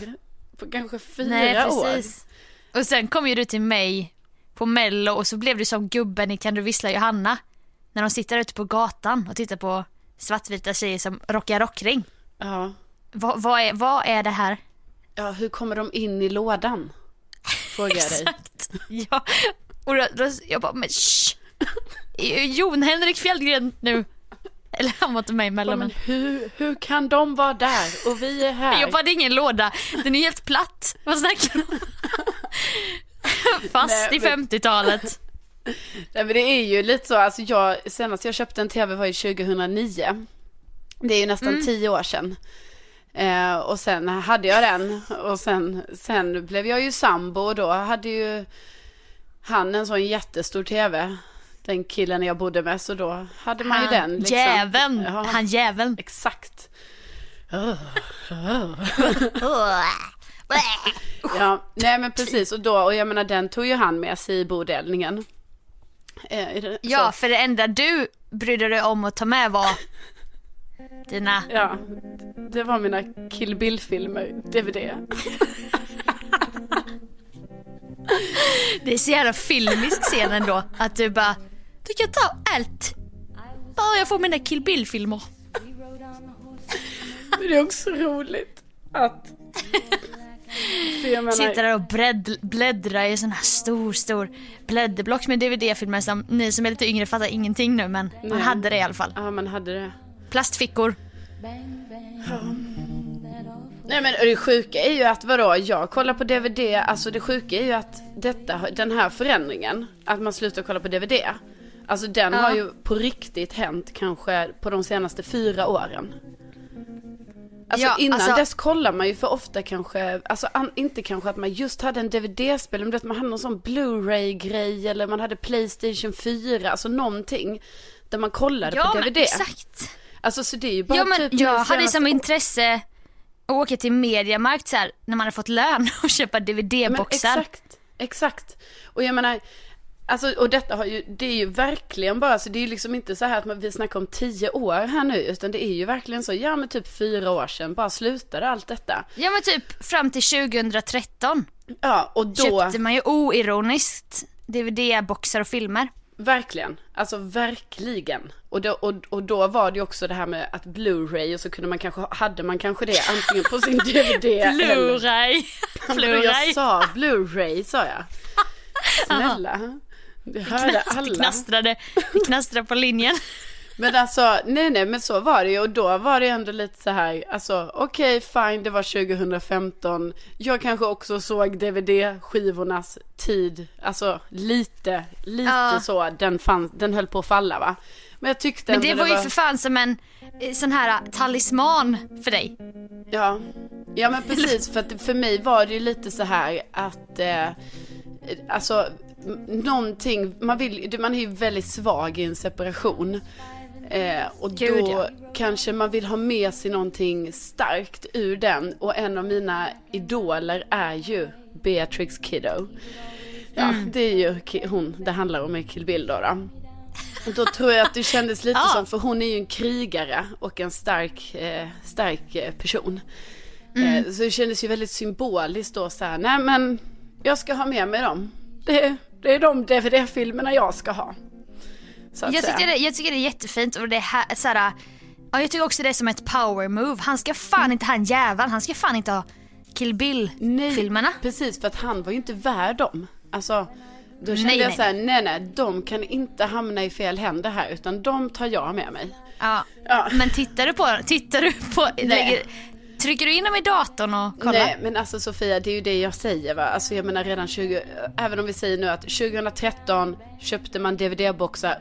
På kanske fyra Nej år. precis. Och sen kom ju du till mig på mello och så blev du som gubben i Kan du vissla Johanna. När de sitter ute på gatan och tittar på svartvita tjejer som rockar rockring. Ja. Vad, vad, är, vad är det här? ja, hur kommer de in i lådan? Frågar jag dig. Exakt. Ja. Och då, då, jag bara, men shh. Jon Henrik Fjällgren nu. Eller han var inte med Ja, men. hur, hur kan de vara där och vi är här? Jag bara, det är ingen låda. Den är helt platt. Vad snackar du om? Fast Nej, i men- 50-talet. Nej, men det är ju lite så, alltså jag, senast jag köpte en tv var ju 2009. Det är ju nästan Mm. tio år sedan. Eh, och sen hade jag den och sen, sen blev jag ju sambo och då hade ju han en sån jättestor tv. Den killen jag bodde med så då hade man ju Han den. Liksom. jäveln. Ja, Han jäveln. Exakt. Ja, nej men precis och då, och jag menar den tog ju han med sig i bodelningen. Eh, Ja, för det enda du brydde dig om att ta med var dina... Ja, det var mina Kill Bill-filmer, DVD. Det är så jävla filmisk scen ändå. Att du bara, du kan ta allt. Bara jag får mina Kill Bill-filmer. Men det är också roligt att... Menar, Sitter där och bläddra i sån här stor, stor blädderblock med DVD-filmer som ni som är lite yngre fattar ingenting nu men man Nej. hade det i alla fall. Ja, man hade det. Plastfickor. Nej men det sjuka är ju att vadå, jag kollar på DVD, alltså det sjuka är ju att detta, den här förändringen, att man slutar kolla på DVD. Alltså den Ja. har ju på riktigt hänt kanske på de senaste fyra åren. Alltså Ja, innan alltså- dess kollar man ju för ofta kanske, alltså an, inte kanske att man just hade en DVD-spel, men vet man hade någon sån Blu-ray-grej eller man hade Playstation 4, alltså någonting. Där man kollade Ja på men DVD. exakt. Alltså så det är ju bara Ja men typ jag de hade som intresse att åka till Mediamarkt så här, när man hade fått lön och köpa Men DVD-boxar. exakt, exakt. Och jag menar, alltså, och detta har ju, det är ju verkligen bara, så det är ju liksom inte så här att man, vi snackar om tio år här nu, utan det är ju verkligen så, ja men typ fyra år sedan, bara slutade allt detta. Ja men typ fram till 2013 Ja, och då, köpte man ju oironiskt DVD-boxar och filmer. verkligen, alltså verkligen. Och då, och, och då var det ju också det här med att Blu-ray, och så kunde man kanske, hade man kanske det antingen på sin DVD eller... Blu-ray. Jag Blu-ray. sa Blu-ray, sa jag. Snälla. Det hörde Det alla. knastrade, det knastrade på linjen. Men alltså, nej nej men så var det ju och då var det ändå lite så här, alltså okej fine det var 2015, jag kanske också såg DVD-skivornas tid, alltså lite, lite Ja. så, den, fann, den höll på att falla va. Men jag tyckte Men ändå det var ju för fan som en eh, sån här talisman för dig. Ja, ja men precis för att för mig var det ju lite så här att eh, alltså någonting, man vill, man är ju väldigt svag i en separation. Eh, och Gud, då ja. kanske man vill ha med sig någonting starkt ur den. Och en av mina idoler är ju Beatrix Kiddo. Ja, Mm. det är ju hon det handlar om i Kill Bill då. då. Och då tror jag att det kändes lite Ja. som, för hon är ju en krigare och en stark, eh, stark eh, person. Mm. Eh, så det kändes ju väldigt symboliskt då så här, nej men jag ska ha med mig dem. Det, det är de DVD-filmerna jag ska ha. Jag säga. tycker, det, jag tycker det är jättefint och det är här, såhär, ja, jag tycker också det är som ett power move. Han ska fan inte ha en jävel, han ska fan inte ha Kill Bill-filmerna. Precis, för att han var ju inte värd dem. Alltså, då kände Nej, jag nej. så här, nej nej, de kan inte hamna i fel händer här, utan de tar jag med mig. Ja. Ja. Men tittar du på Tittar du på, lägger, trycker du in dem i datorn och kollar? Nej, men alltså Sofia, det är ju det jag säger va. Alltså jag menar redan 20, även om vi säger nu att 2013 köpte man DVD-boxar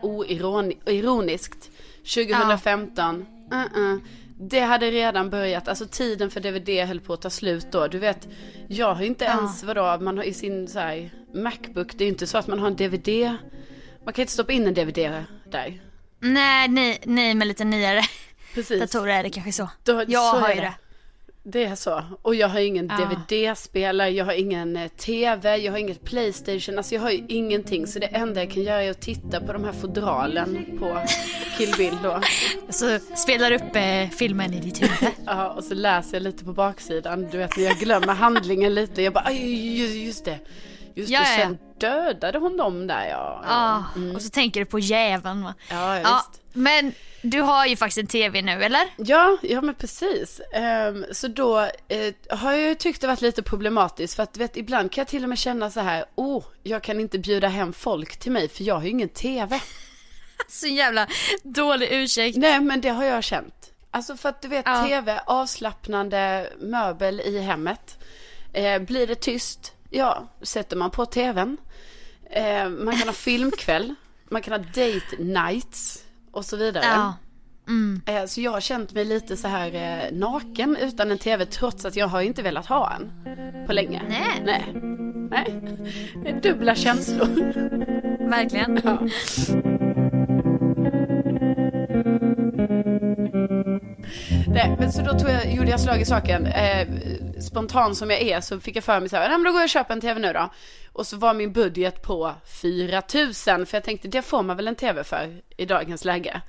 oironiskt. 2015, uh-uh. Det hade redan börjat, alltså tiden för DVD höll på att ta slut då. Du vet, jag har inte ens, vadå, man har i sin så här, Macbook, det är ju inte så att man har en DVD. Man kan inte stoppa in en DVD där. Nej, nej, nej med lite nyare Precis. datorer är det kanske så. Då- jag så har ju det. Det är så. Och jag har ingen Ja. DVD-spelare, jag har ingen eh, TV, jag har inget Playstation, alltså jag har ju ingenting. Så det enda jag kan göra är att titta på de här fodralen på Kill Bill då. Så spelar upp eh, filmen i ditt huvud. Ja, och så läser jag lite på baksidan, du vet när jag glömmer handlingen lite. Jag bara, just det. Just Ja, det, sen dödade hon dem där ja. Ja, och så tänker du på jäveln va? Ja, ja, visst. men du har ju faktiskt en TV nu eller? Ja, ja men precis. Ehm, så då eh, har jag ju tyckt det varit lite problematiskt för att vet, ibland kan jag till och med känna så här, oh, jag kan inte bjuda hem folk till mig för jag har ju ingen TV. Så jävla dålig ursäkt. Nej, men det har jag känt. Alltså för att du vet, Ja. TV, avslappnande möbel i hemmet. Eh, blir det tyst, ja, sätter man på TVn. Eh, man kan ha filmkväll, man kan ha date nights och så vidare. Ja. Eh, Så jag har känt mig lite så här eh, naken utan en tv trots att jag har inte velat ha en på länge. Nej. Nej. Nej. Dubbla känslor. Verkligen. Nej, men så då tog jag, gjorde jag slag i saken. Eh, spontan som jag är så fick jag för mig så här, nej men då går jag och köper en tv nu då. Och så var min budget på 4 000 för jag tänkte det får man väl en tv för i dagens läge.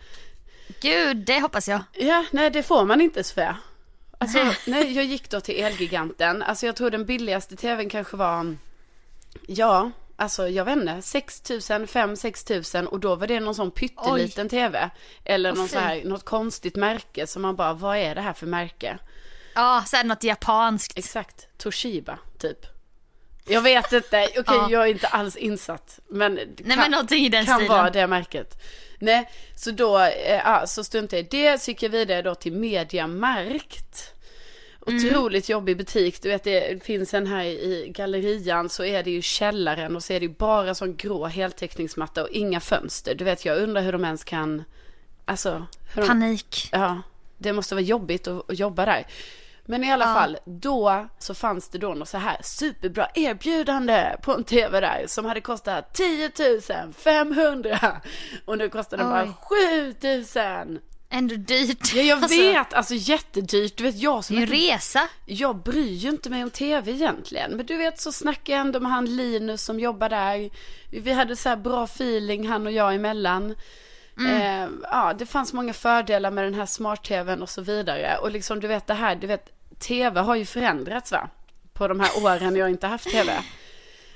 Gud, det hoppas jag. Ja, nej det får man inte Sofia. Alltså, nej, jag gick då till Elgiganten. Alltså jag tror den billigaste tvn kanske var, ja, alltså jag vet inte, 6 000, 5 6 000 och då var det någon sån pytteliten tv. Eller någon så här, något konstigt märke som man bara, vad är det här för märke? Ja, det något japanskt. Exakt, Toshiba typ. Jag vet inte, okej Ja. jag är inte alls insatt. Men det Nej, men i den kan vara det märket. Nej, så då, ja, så struntade jag i det, så gick jag vidare då till Mediamarkt. Otroligt jobbig butik, du vet det finns en här i gallerian så är det ju källaren och så är det ju bara sån grå heltäckningsmatta och inga fönster. Du vet jag undrar hur de ens kan, alltså. Hur de, Panik. Ja, det måste vara jobbigt att, att jobba där. Men i alla Ja. fall, då så fanns det då något så här superbra erbjudande på en tv där som hade kostat 10 500 och nu kostar den bara Oj. 7 000. Ändå dyrt. Ja, jag Alltså, vet, alltså jättedyrt. Du vet, jag som en inte, resa. jag bryr ju inte mig om tv egentligen. Men du vet så snackade jag ändå med han Linus som jobbar där. Vi hade så här bra feeling han och jag emellan. Eh, ja, det fanns många fördelar med den här smart-tvn och så vidare. Och liksom du vet det här, du vet, tv har ju förändrats va? På de här åren jag inte haft tv.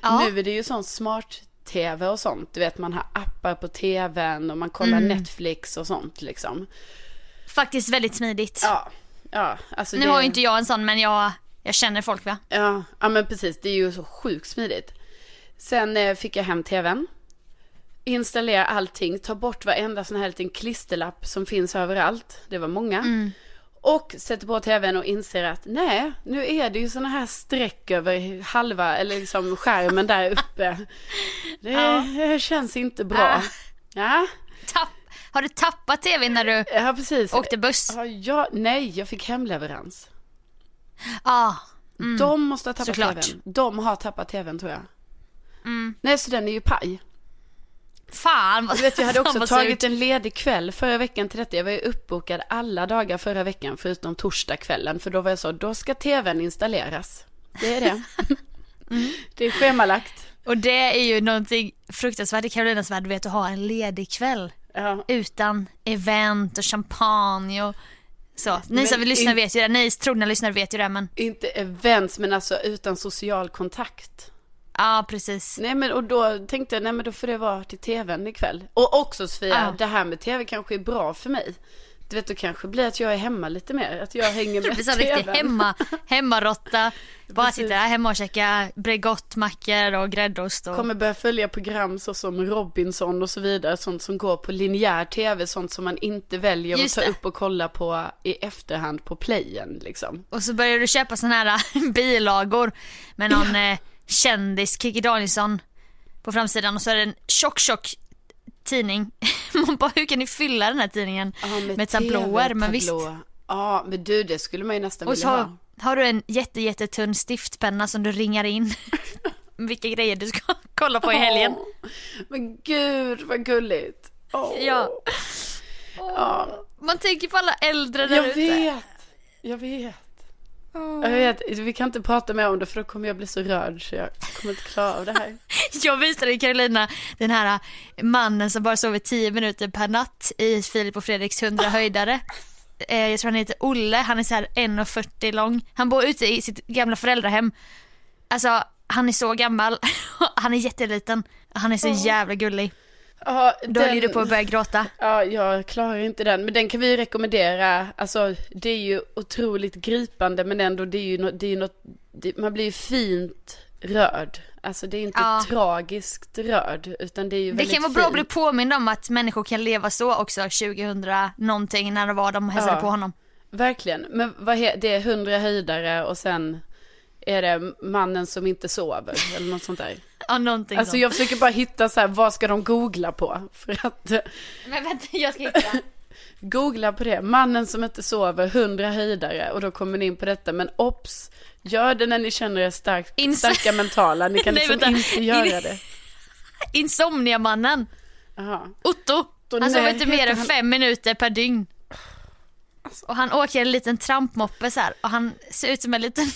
Ja. Nu är det ju sån smart-tv och sånt. Du vet man har appar på tvn och man kollar Netflix och sånt liksom. Faktiskt väldigt smidigt. Ja, ja, alltså nu det... har ju inte jag en sån men jag, jag känner folk va? Ja, ja men precis. Det är ju så sjukt smidigt. Sen eh, fick jag hem tvn. Installera allting, ta bort varenda sån här liten klisterlapp som finns överallt. Det var många. Och sätter på tvn och inser att nej, nu är det ju såna här streck över halva, eller liksom skärmen där uppe. Det Ja. känns inte bra. Ah. Ja, Tapp, har du tappat tvn när du ja precis. åkte buss? Ja, jag, nej, jag fick hemleverans. Ja. De måste ha tappat Såklart. tvn. De har tappat tvn tror jag. Nej, så den är ju paj. Fan vad Du vet jag hade också tagit en ledig kväll förra veckan till detta. Jag var ju uppbokad alla dagar förra veckan förutom torsdagskvällen. För då var jag så, då ska tvn installeras. Det är det. Mm. Det är schemalagt. Och det är ju någonting fruktansvärt i Karolinas värld, du vet att ha en ledig kväll. Ja. Utan event och champagne och så. Ni som vill lyssna in- vet ju det, ni trogna lyssnare vet ju det men Inte events men alltså utan social kontakt. Ja precis. Nej men och då tänkte jag, nej men då får det vara till tvn ikväll. Och också Sofia, Ja. det här med tv kanske är bra för mig. Du vet, då kanske blir att jag är hemma lite mer. Att jag hänger med blir så riktigt tvn. hemma, hemmarotta. Bara Precis. sitter där hemma och käkar Bregottmackor och gräddost och... Kommer börja följa program så som Robinson och så vidare. Sånt som går på linjär tv. Sånt som man inte väljer Just att ta det. upp och kolla på i efterhand på playen liksom. Och så börjar du köpa såna här bilagor med någon eh, kändis, Kikki Danielsson på framsidan och så är det en tjock tjock tidning. Man bara hur kan ni fylla den här tidningen Ja, med, tablåer? Men visst. Ja men du det skulle man ju nästan Och vilja så ha. har, du en jätte, jättetunn stiftpenna som du ringar in vilka grejer du ska kolla på i helgen. Åh, Men gud vad gulligt. Åh. Ja. Ja. Man tänker på alla äldre där Jag ute. vet. Jag vet. Jag vet. Vi kan inte prata mer om det för då kommer jag bli så rörd så jag kommer inte klara av det här. Jag visade Carolina den här mannen som bara sover 10 minuter per natt i Filip och Fredriks 100 höjdare. Eh, Jag tror han heter Olle, han är så här 1,40 lång. Han bor ute i sitt gamla föräldrahem. Alltså han är så gammal, han är jätteliten. Han är så jävla gullig. Ja, Då höll ju du på att börja gråta. Ja, jag klarar inte den. Men den kan vi ju rekommendera. Alltså, det är ju otroligt gripande men ändå det är ju något, det är ju något det, man blir ju fint rörd. Alltså det är inte Ja. tragiskt rörd utan det är ju Det väldigt kan vara bra att bli påmind om att människor kan leva så också 2000 någonting när det var de hälsade Ja. på honom. Verkligen. Men vad he, det är hundra höjdare och sen är det mannen som inte sover eller något sånt där. Ja någonting Alltså sånt. jag försöker bara hitta så här, vad ska de googla på? För att eh, Men vänta jag ska hitta. googla på det, mannen som inte sover, hundra höjdare och då kommer ni in på detta. Men ops, gör det när ni känner er starkt, Ins- starka mentala, ni kan Nej, liksom vänta. inte göra det. Insomniamannen. Jaha. Otto. Då Han sover inte mer än han- fem minuter per dygn. Och han åker en liten trampmoppe så här och han ser ut som en liten,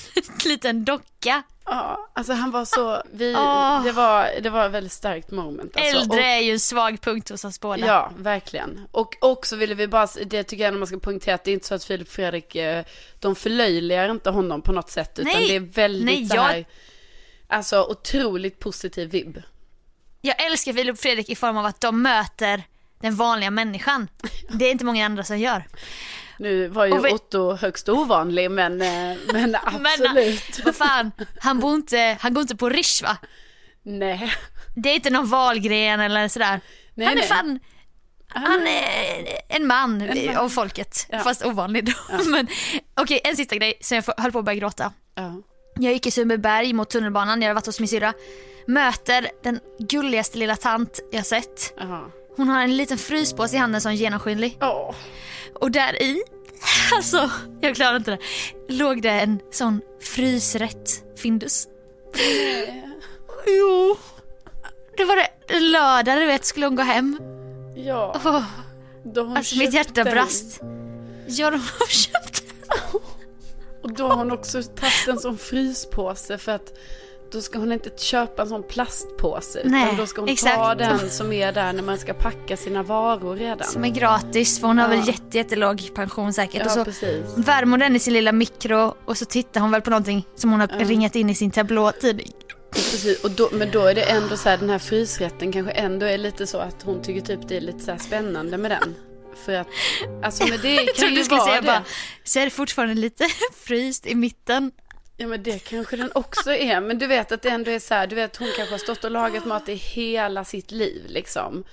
liten docka. Ja, alltså han var så, vi, Åh. det, var, det var ett väldigt starkt moment. Alltså. Äldre är ju en svag punkt hos oss båda. Ja, verkligen. Och också ville vi bara, det tycker jag när man ska poängtera att det är inte så att Filip och Fredrik, eh, de förlöjligar inte honom på något sätt. Utan Nej. det är väldigt Nej, så jag- här, alltså otroligt positiv vibb. Jag älskar Filip och Fredrik i form av att de möter den vanliga människan. Det är inte många andra som gör. Nu var ju vi- Otto högst ovanlig men, eh, men absolut. Men vad fan, han, bor inte, han går inte på Rish va? Nej. Det är inte någon valgren eller sådär. Nej, han är nej. fan, han är en man, av folket. Ja. Fast ovanlig då. Men okej, en sista grej så jag höll på att börja gråta. Ja. Jag gick i Sundbyberg mot tunnelbanan, jag hade varit hos min syrra. Möter den gulligaste lilla tant jag sett. Jaha. Hon har en liten fryspåse i handen som är genomskinlig. Åh. Och där i, alltså jag klarar inte det, låg det en sån frysrätt Findus. Jo. Det var det lördag du vet skulle hon gå hem. Ja. Har hon alltså mitt hjärta den. brast. Ja de har köpt den. Och då har hon också tagit en sån fryspåse för att då ska hon inte köpa en sån plastpåse. Nej, utan då ska hon ta exakt. den som är där när man ska packa sina varor redan. Som är gratis för hon har Ja. väl jätte, jättelåg pension säkert. och Ja, så precis. värmer hon den i sin lilla mikro och så tittar hon väl på någonting som hon har ringat in i sin tablåtidning. Precis, och då, men då är det ändå så här, den här frysrätten kanske ändå är lite så att hon tycker typ det är lite så spännande med den. För att, alltså men det Jag kan trodde ju vara säga det. bara, så är det fortfarande lite fryst i mitten. Ja men det kanske den också är. Men du vet att det ändå är så här, du vet hon kanske har stått och lagat mat i hela sitt liv liksom.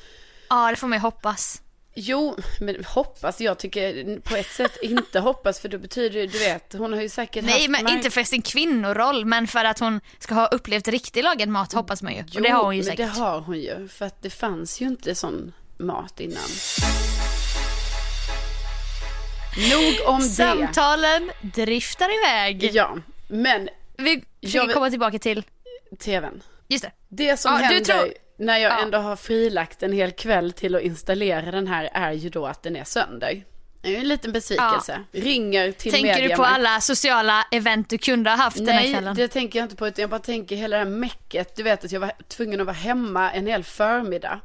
Ja det får man ju hoppas. Jo, men hoppas. Jag tycker på ett sätt inte hoppas för då betyder det, du vet, hon har ju säkert Nej haft men mark- inte för sin kvinnoroll men för att hon ska ha upplevt riktig lagad mat hoppas man ju. Och det har hon ju men säkert. det har hon ju. För att det fanns ju inte sån mat innan. Nog om det. Samtalen driftar iväg. Ja, men Vi vill- komma tillbaka till, tvn. just det. Det som Ja, händer, tror- när jag Ja. ändå har frilagt en hel kväll till att installera den här är ju då att den är sönder. Det är en liten besvikelse. Ringer till Tänker du på alla sociala event du kunde ha haft den här Nej, kvällen? det tänker jag inte på. Utan jag bara tänker hela det här mecket. Du vet att jag var tvungen att vara hemma en hel förmiddag.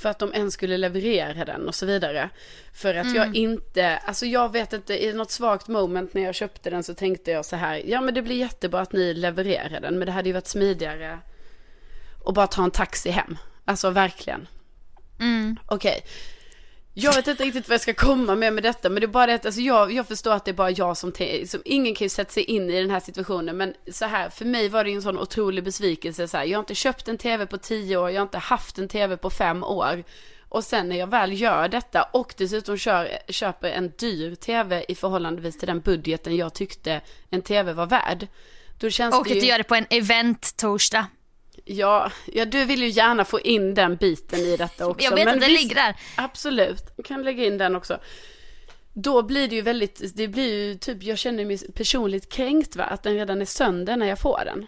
För att de ens skulle leverera den och så vidare. För att Mm. jag inte, alltså jag vet inte, i något svagt moment när jag köpte den så tänkte jag så här. Ja men det blir jättebra att ni levererar den. Men det hade ju varit smidigare att bara ta en taxi hem. Alltså verkligen. Mm. Okej. Jag vet inte riktigt vad jag ska komma med med detta, men det är bara det att alltså jag, jag förstår att det är bara jag som, som, ingen kan ju sätta sig in i den här situationen, men så här, för mig var det ju en sån otrolig besvikelse så här, jag har inte köpt en tv på tio år, jag har inte haft en tv på fem år. Och sen när jag väl gör detta och dessutom kör, köper en dyr tv i förhållandevis till den budgeten jag tyckte en tv var värd. Då känns Och det att ju... du gör det på en event-torsdag. Ja, ja, du vill ju gärna få in den biten i detta också. Jag vet men att den visst- ligger där. Absolut, jag kan lägga in den också. Då blir det ju väldigt, det blir ju typ, jag känner mig personligt kränkt va, att den redan är sönder när jag får den.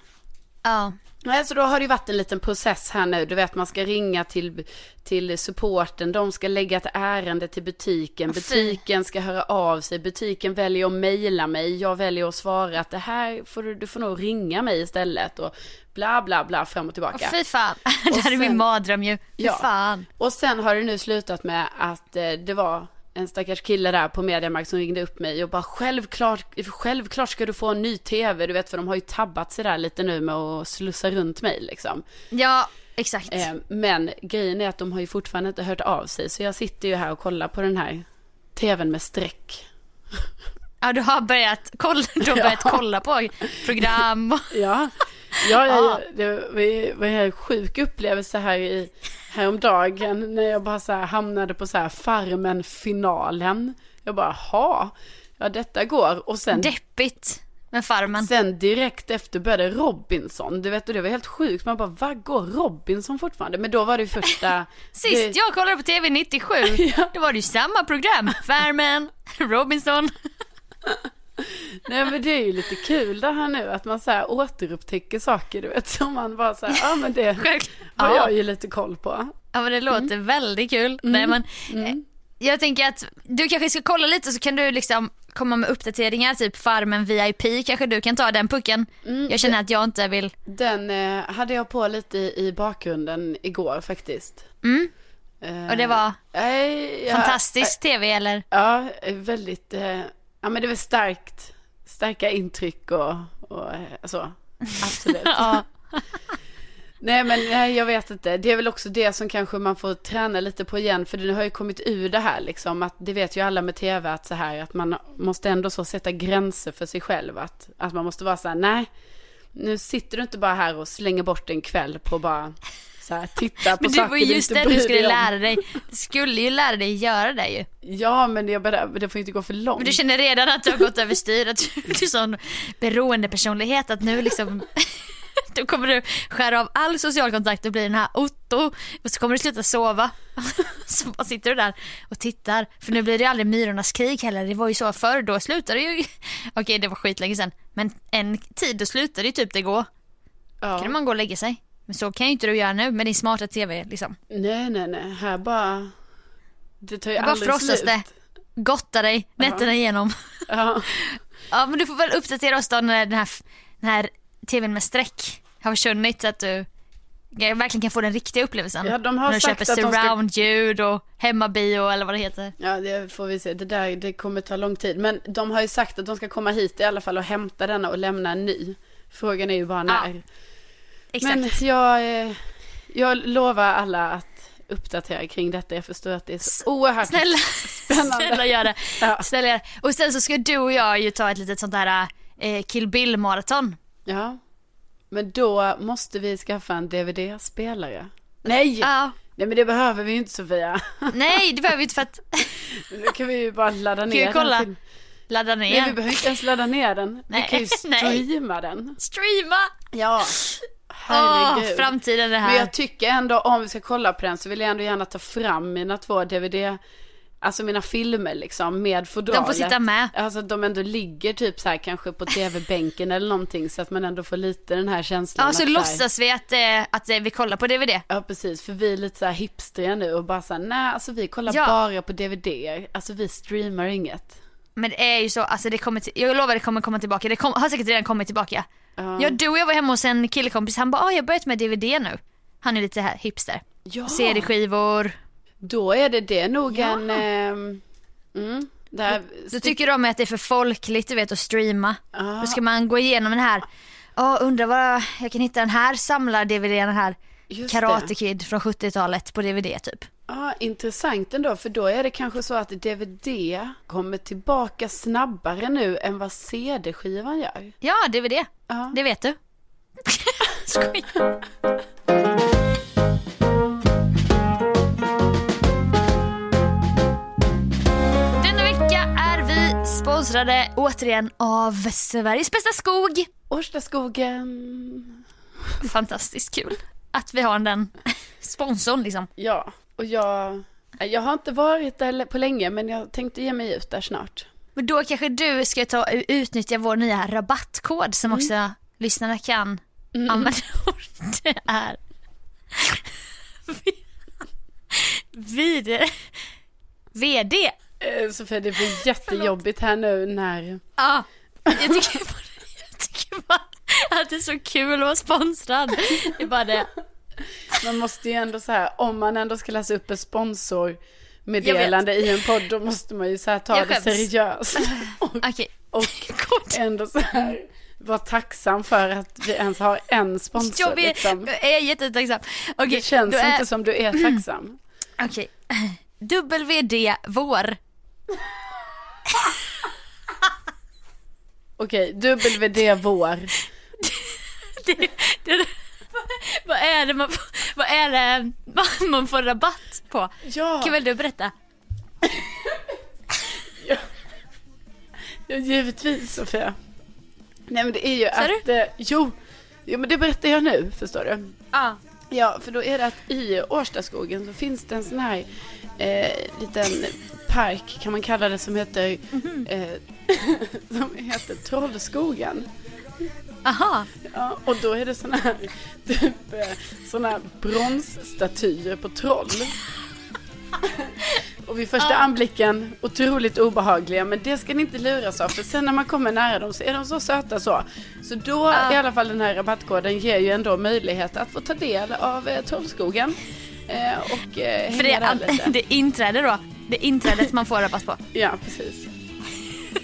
Ja. Nej, så då har det ju varit en liten process här nu. Du vet, man ska ringa till, till supporten, de ska lägga ett ärende till butiken, butiken ska höra av sig, butiken väljer att mejla mig, jag väljer att svara att det här får du, du får nog ringa mig istället och bla bla bla fram och tillbaka. Och fy fan, det här är min mardröm ju. Fy Ja. fan. Och sen har det nu slutat med att eh, det var en stackars kille där på Mediamarkt som ringde upp mig och bara självklart, självklart ska du få en ny tv, du vet för de har ju tabbat sig där lite nu med att slussa runt mig liksom. Ja, exakt. Eh, men grejen är att de har ju fortfarande inte hört av sig så jag sitter ju här och kollar på den här tvn med streck. Ja, du har börjat kolla, du har börjat kolla på program. Ja, ja, ja, det var- en sjuk upplevelse här i häromdagen när jag bara så här hamnade på så här Farmen-finalen. Jag bara, ha, ja detta går. Och sen, Deppigt med Farmen. sen direkt efter började Robinson. Du vet, och det var helt sjukt. Man bara, vad går Robinson fortfarande? Men då var det ju första... Sist det, jag kollade på TV 97, då var det ju samma program. Farmen, Robinson. Nej men det är ju lite kul det här nu att man så här återupptäcker saker du vet. Som man bara så här, ja men det har Ja. jag ju lite koll på. Ja men det låter väldigt kul. Nej, men, eh, Jag tänker att du kanske ska kolla lite så kan du liksom komma med uppdateringar, typ Farmen VIP, kanske du kan ta den pucken. jag känner att jag inte vill, Den eh, hade jag på lite i, i bakgrunden igår faktiskt. Mm. Eh, och det var nej, ja, fantastisk TV eller? Ja, eh, väldigt, eh, ja men det var starkt, starka intryck och, och eh, så. Absolut. Ja. Nej men nej, jag vet inte. Det är väl också det som kanske man får träna lite på igen. För det har ju kommit ur det här liksom. Att det vet ju alla med tv att så här att man måste ändå så sätta gränser för sig själv. Att, att man måste vara så här, nej. Nu sitter du inte bara här och slänger bort en kväll på bara så här, titta på Men det saker var ju just inte det du skulle lära dig. Du skulle ju lära dig göra det ju. Ja men jag bara, det får inte gå för långt. Men du känner redan att du har gått överstyr, att du du är sån beroendepersonlighet att nu liksom då kommer du skära av all social kontakt och bli den här Otto och så kommer du sluta sova. Så bara sitter du där och tittar. För nu blir det aldrig myrornas krig heller. Det var ju så förr, då slutade det ju. Okej det var skitlänge sedan. Men en tid då slutade det typ det gå. ja. Kan man gå och lägga sig. Men så kan ju inte du göra nu med din smarta tv liksom. Nej nej nej, här bara. Det tar ju bara aldrig frossas slut. det. Gotta dig nätterna igenom. Ja. Ja men du får väl uppdatera oss då när den här, den här tvn med streck har försvunnit så att du verkligen kan få den riktiga upplevelsen. Ja, de har när du sagt köper de ska- surround-ljud och hemmabio eller vad det heter. Ja, det får vi se. Det där det kommer ta lång tid. Men de har ju sagt att de ska komma hit i alla fall och hämta denna och lämna en ny. Frågan är ju bara när. Exakt. Men jag, eh, jag lovar alla att uppdatera kring detta. Jag förstår att det är så oerhört Snälla, spännande. snälla gör det. Ja. Snälla gör det. Och sen så ska du och jag ju ta ett litet sånt här eh, Kill Bill-maraton. Ja. Men då måste vi skaffa en DVD-spelare. Nej! Ja. Nej men det behöver vi ju inte Sofia. Nej, det behöver vi inte för att Nu kan vi ju bara ladda ner vi den kolla? film- ladda ner. Nej vi behöver inte ens ladda ner den. Vi Nej, kan ju nej. streama den. Streama! Ja. Åh, Herregud. framtiden det Men här. jag tycker ändå om vi ska kolla på den så vill jag ändå gärna ta fram mina två DVD Alltså mina filmer liksom med fodralet. De får sitta med. Alltså att de ändå ligger typ så här kanske på tv-bänken eller någonting så att man ändå får lite den här känslan. Ja, så låtsas vi att, eh, att eh, vi kollar på DVD. Ja precis, för vi är lite så här hipstriga nu och bara så här, nej alltså vi kollar Ja. bara på DVD, alltså vi streamar inget. Men det är ju så, alltså det kommer till, jag lovar det kommer komma tillbaka, det kom, har säkert redan kommit tillbaka. Ja, du och jag var hemma hos en killekompis, han bara, ah, jag har börjat med DVD nu. Han är lite här hipster. Ja. CD-skivor. Då är det det nog Ja. en, ehm, mm, det här, Då tycker de att det är för folkligt du vet att streama. Ja. Då ska man gå igenom den här, ja undrar vad jag kan hitta den här samlar-DVDn, här Just Karate det. Kid från 70-talet på DVD typ. Ja, intressant ändå, för då är det kanske så att DVD kommer tillbaka snabbare nu än vad CD-skivan gör. Ja, DVD. Ja. Det vet du. Skojar. Denna vecka är vi sponsrade återigen av Sveriges bästa skog. Årstaskogen. Fantastiskt kul att vi har den sponsorn liksom. Ja, och jag, jag har inte varit där på länge, men jag tänkte ge mig ut där snart. Men då kanske du ska ta utnyttja vår nya rabattkod som också lyssnarna kan använda. Och Det är vid VD. Eh, Sofia, det blir jättejobbigt här nu när... Ja, jag tycker bara, jag tycker bara att det är så kul att vara sponsrad. Det är bara det. Man måste ju ändå så här, om man ändå ska läsa upp en sponsormeddelande i en podd, då måste man ju så här ta det seriöst. Och, och ändå så här, vara tacksam för att vi ens har en sponsor. Jag är, liksom. jag är jättetacksam. Okej, Det känns är- inte som du är tacksam. Okej. WD vår. Okej, WD vår. Det, det, vad är det man vad är det man får rabatt på? Ja, Kan väl du berätta? ja, givetvis Sofia. Nej men det är ju Sa att, eh, jo, jo men det berättar jag nu, förstår du. Ja. Ja, för då är det att i Årstaskogen så finns det en sån här eh, liten park kan man kalla det som heter, Mhm. eh, som heter Trollskogen. Aha. Ja, och då är det såna här, typ, eh, såna här bronsstatyer på troll. Och vid första anblicken otroligt obehagliga men det ska ni inte luras av för sen när man kommer nära dem så är de så söta så. Så då i alla fall den här rabattkoden ger ju ändå möjlighet att få ta del av eh, Trollskogen. Eh, och eh, För det där är, lite. det inträde då. Det inträdet man får rabatt på. Ja, precis.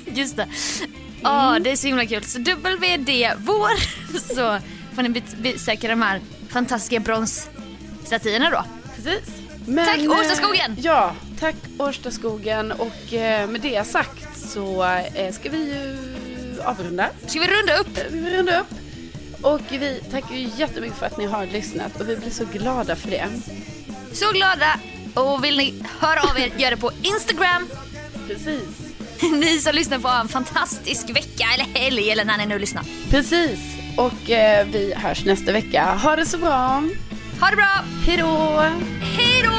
Just det. Ja, det är så himla kul. Så WD vår så får ni be- besöka de här fantastiska bronsstatyerna då. Precis. Men, Tack, eh, Årstaskogen! Ja, tack Årstaskogen och eh, med det sagt så eh, ska vi ju avrunda. Ska vi runda upp? Eh, Vi runda upp. Och vi tackar ju jättemycket för att ni har lyssnat och vi blir så glada för det. Så glada! Och vill ni höra av er, gör det på Instagram. Precis. Ni som lyssnar får ha en fantastisk vecka eller helg eller när ni nu lyssnar. Precis. Och eh, vi hörs nästa vecka. Ha det så bra. Ha det bra! Hej då! Hej då!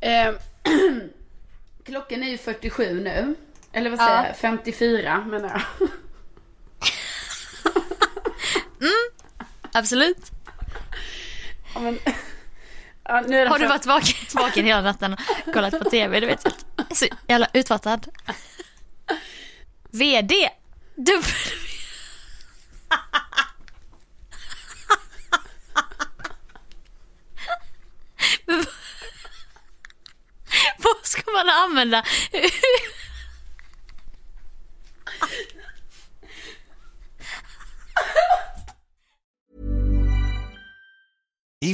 Eh, klockan är ju 47 nu. Eller vad säger Ja. jag? 54 menar jag. Absolut. Ja, men, ja, nu är det Har du för- varit vaken, vaken hela natten och kollat på TV? Du vet, så jävla utfattad. VD. Du... Vad ska man använda?